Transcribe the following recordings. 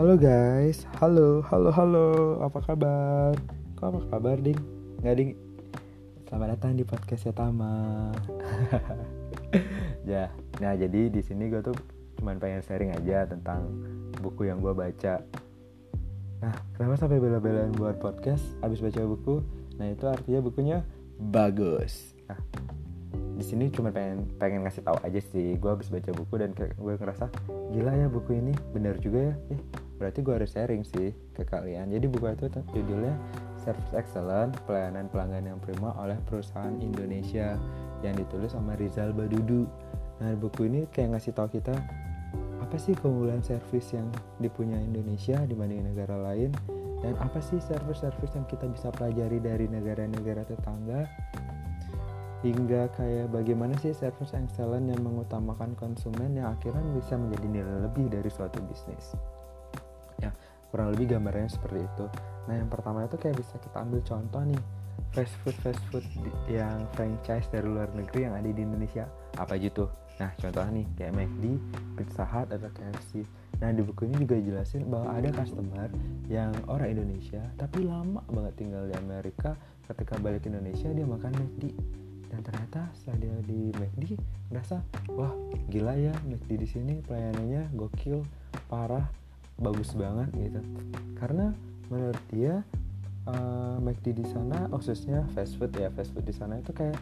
Halo guys, halo, halo, halo, apa kabar? Kok apa kabar, Ding? Nggak, Ding? Selamat datang di podcastnya Tama. ya, nah jadi di sini gue tuh cuman pengen sharing aja tentang buku yang gue baca. Nah, kenapa sampai bela-belain buat podcast abis baca buku? Nah, itu artinya bukunya bagus. Nah, di sini cuma pengen pengen ngasih tahu aja sih gue habis baca buku dan gue ngerasa gila ya buku ini bener juga ya eh, berarti gue harus sharing sih ke kalian. Jadi buku itu judulnya Service Excellent Pelayanan Pelanggan yang Prima oleh Perusahaan Indonesia yang ditulis sama Rizal Badudu. Nah buku ini kayak ngasih tahu kita apa sih keunggulan service yang dipunyai Indonesia dibanding negara lain? Dan apa sih service-service yang kita bisa pelajari dari negara-negara tetangga? Hingga kayak bagaimana sih service excellent yang mengutamakan konsumen yang akhirnya bisa menjadi nilai lebih dari suatu bisnis kurang lebih gambarnya seperti itu. Nah yang pertama itu kayak bisa kita ambil contoh nih fast food fast food yang franchise dari luar negeri yang ada di Indonesia. Apa aja tuh? Nah contohnya nih kayak McD, Pizza Hut atau KFC nah di buku ini juga jelasin bahwa ada customer yang orang Indonesia tapi lama banget tinggal di Amerika. Ketika balik ke Indonesia dia makan McD. Dan ternyata setelah dia di McD merasa wah gila ya McD di sini pelayanannya gokil parah bagus banget gitu. Karena menurut dia uh, McD di sana khususnya fast food ya fast food di sana itu kayak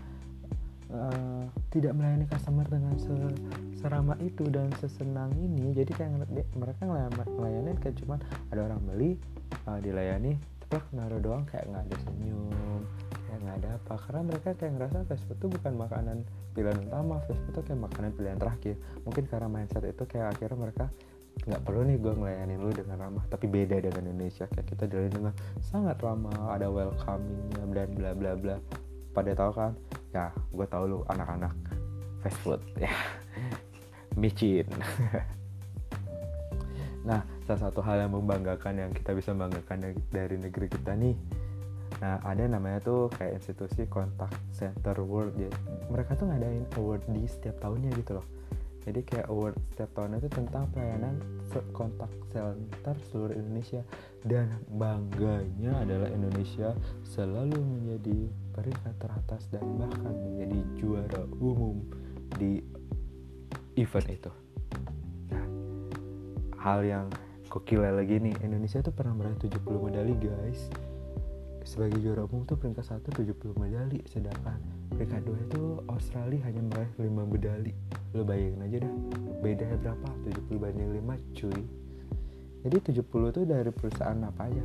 uh, tidak melayani customer dengan seramah itu dan sesenang ini. Jadi kayak mereka ngelayanin kayak cuman ada orang beli uh, dilayani ceplok naruh doang kayak nggak ada senyum kayak nggak ada apa. Karena mereka kayak ngerasa fast food itu bukan makanan pilihan utama fast food itu kayak makanan pilihan terakhir. Mungkin karena mindset itu kayak akhirnya mereka nggak perlu nih gue ngelayanin lu dengan ramah tapi beda dengan Indonesia. Kayak kita dilayani dengan sangat ramah ada welcomingnya dan bla bla bla. Pada tahu kan? Ya gue tahu lu anak-anak fast food ya. Micin. Nah salah satu hal yang membanggakan yang kita bisa banggakan dari negeri kita nih Nah ada namanya tuh kayak institusi kontak center world ya. Mereka tuh ngadain award di setiap tahunnya gitu loh. Jadi kayak award setiap tahunnya itu tentang pelayanan kontak center seluruh Indonesia dan bangganya adalah Indonesia selalu menjadi peringkat teratas dan bahkan menjadi juara umum di event itu. Nah, hal yang gokil lagi nih Indonesia tuh pernah meraih 70 medali guys sebagai juara umum tuh peringkat satu 70 medali sedangkan peringkat dua itu Australia hanya meraih 5 medali. Lo bayangin aja dah bedanya berapa? 70 banding 5 cuy. Jadi 70 tuh dari perusahaan apa aja?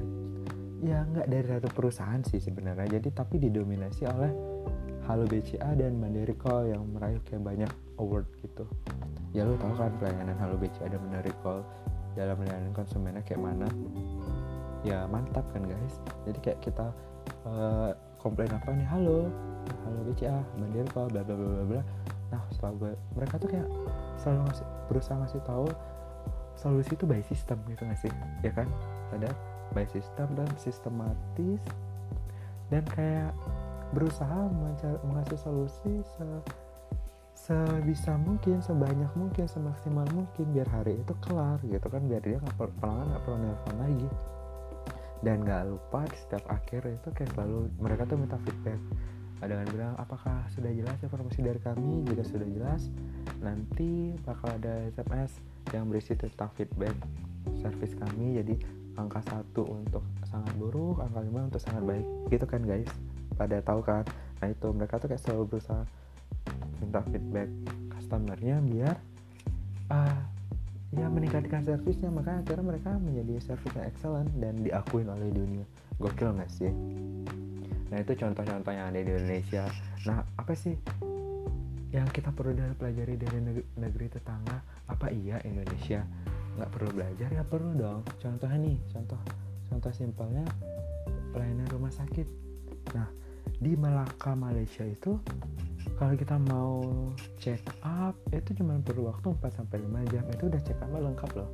Ya nggak dari satu perusahaan sih sebenarnya. Jadi tapi didominasi oleh Halo BCA dan Mandiri Call yang meraih kayak banyak award gitu. Ya lo tau kan pelayanan Halo BCA dan Mandiri Call dalam melayani konsumennya kayak mana? Ya mantap kan guys? Jadi kayak kita uh, komplain apa nih halo halo BCA bandir kok bla bla bla bla nah setelah gue mereka tuh kayak selalu ngasih berusaha ngasih tahu solusi itu by system gitu gak sih? Ya kan? Ada by system dan sistematis dan kayak berusaha mengasih solusi se sebisa mungkin sebanyak mungkin semaksimal mungkin biar hari itu kelar gitu kan biar dia nggak pelanggan nggak perlu nelfon lagi dan gak lupa di setiap akhir itu kayak selalu mereka tuh minta feedback. Dengan bilang apakah sudah jelas informasi dari kami? Jika sudah jelas. Nanti bakal ada SMS yang berisi tentang feedback service kami. Jadi angka satu untuk sangat buruk angka lima untuk sangat baik. Gitu kan guys? Pada tahu kan? Nah itu mereka tuh kayak selalu berusaha minta feedback customernya biar uh, ya meningkatkan servisnya makanya akhirnya mereka menjadi servis yang excellent dan diakuin oleh dunia. Gokil nggak sih? Nah itu contoh-contoh yang ada di Indonesia. Nah apa sih yang kita perlu pelajari dari negeri, negeri tetangga? Apa iya Indonesia? Nggak perlu belajar ya perlu dong. Contohnya nih contoh contoh simpelnya pelayanan rumah sakit. Nah di Malaka Malaysia itu kalau kita mau check up itu cuma perlu waktu 4 sampai 5 jam. Itu udah check up lengkap loh.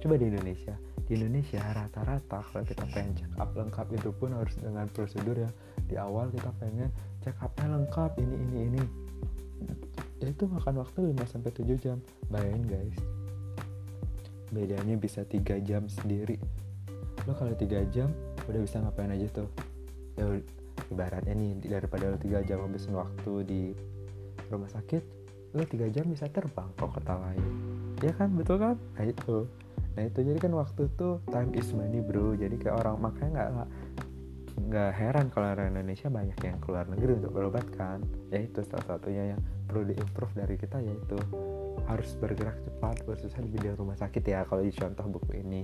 Coba di Indonesia. Di Indonesia rata-rata kalau kita pengen check up lengkap itu pun harus dengan prosedur ya di awal kita pengen check upnya lengkap ini ini ini. Ya itu makan waktu 5 sampai 7 jam. Bayangin guys. Bedanya bisa tiga jam sendiri. Lo kalau tiga jam udah bisa ngapain aja tuh? Ya ibaratnya nih daripada lo tiga jam habisin waktu di rumah sakit lo tiga jam bisa terbang ke kota lain. Ya kan? Betul kan? Nah itu. Nah itu. Jadi kan waktu tuh time is money bro. Jadi kayak orang makanya nggak nggak heran kalau orang Indonesia banyak yang keluar negeri untuk berobat kan? Ya itu salah satunya yang perlu diimprove dari kita yaitu harus bergerak cepat khususnya di bidang rumah sakit ya kalau di contoh buku ini.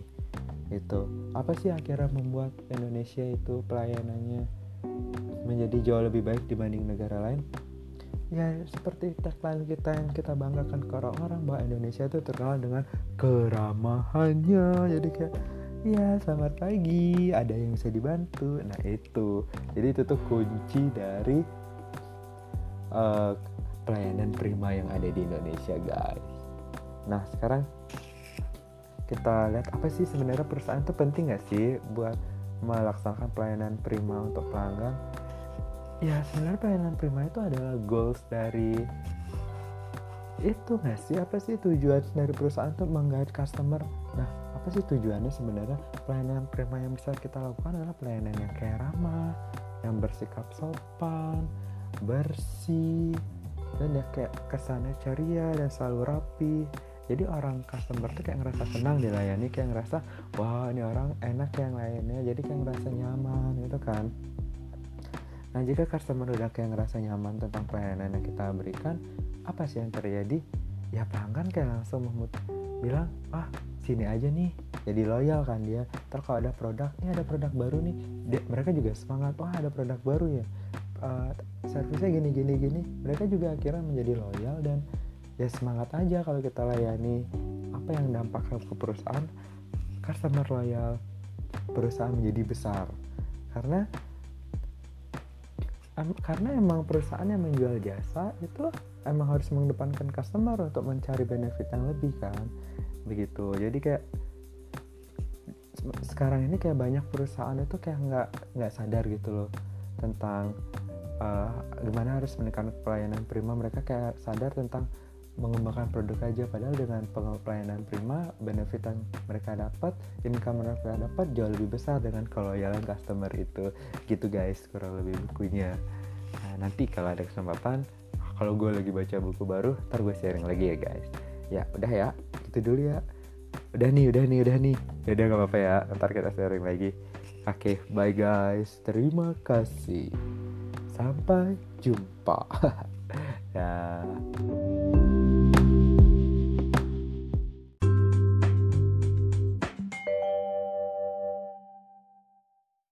Itu. Apa sih akhirnya membuat Indonesia itu pelayanannya menjadi jauh lebih baik dibanding negara lain? Ya seperti tagline kita yang kita banggakan ke orang-orang bahwa Indonesia itu terkenal dengan keramahannya. Jadi kayak ya selamat pagi ada yang bisa dibantu. Nah itu. Jadi itu tuh kunci dari uh, pelayanan prima yang ada di Indonesia guys. Nah sekarang kita lihat apa sih sebenarnya perusahaan itu penting gak sih buat melaksanakan pelayanan prima untuk pelanggan ya sebenarnya pelayanan prima itu adalah goals dari itu nggak sih? Apa sih tujuan dari perusahaan untuk menggait customer? Nah apa sih tujuannya sebenarnya? Pelayanan prima yang bisa kita lakukan adalah pelayanan yang kayak ramah yang bersikap sopan bersih dan ya kayak kesannya ceria dan selalu rapi. Jadi orang customer tuh kayak ngerasa senang dilayani kayak ngerasa wah ini orang enak yang lainnya jadi kayak ngerasa nyaman gitu kan nah jika customer udah kayak ngerasa nyaman tentang pelayanan yang kita berikan apa sih yang terjadi? Ya pelanggan kayak langsung memut bilang ah sini aja nih. Jadi loyal kan dia. Terus kalau ada produk ini ada produk baru nih. Dia, mereka juga semangat wah ada produk baru ya. Uh, servisnya gini gini gini. Mereka juga akhirnya menjadi loyal dan ya semangat aja kalau kita layani. Apa yang dampak ke perusahaan? Customer loyal perusahaan menjadi besar. Karena karena emang perusahaan yang menjual jasa itu emang harus mengedepankan customer untuk mencari benefit yang lebih kan. Begitu. Jadi kayak sekarang ini kayak banyak perusahaan itu kayak nggak nggak sadar gitu loh tentang uh, gimana harus menekan pelayanan prima. Mereka kayak sadar tentang mengembangkan produk aja padahal dengan pelayanan prima benefit yang mereka dapat income yang mereka dapat jauh lebih besar dengan keloyalan customer itu. Gitu guys kurang lebih bukunya. Nah nanti kalau ada kesempatan kalau gue lagi baca buku baru ntar gue sharing lagi ya guys. Ya udah ya. Itu dulu ya. Udah nih udah nih udah nih. Ya udah gak apa-apa ya. Ntar kita sharing lagi. Oke okay, bye guys. Terima kasih. Sampai jumpa. Ya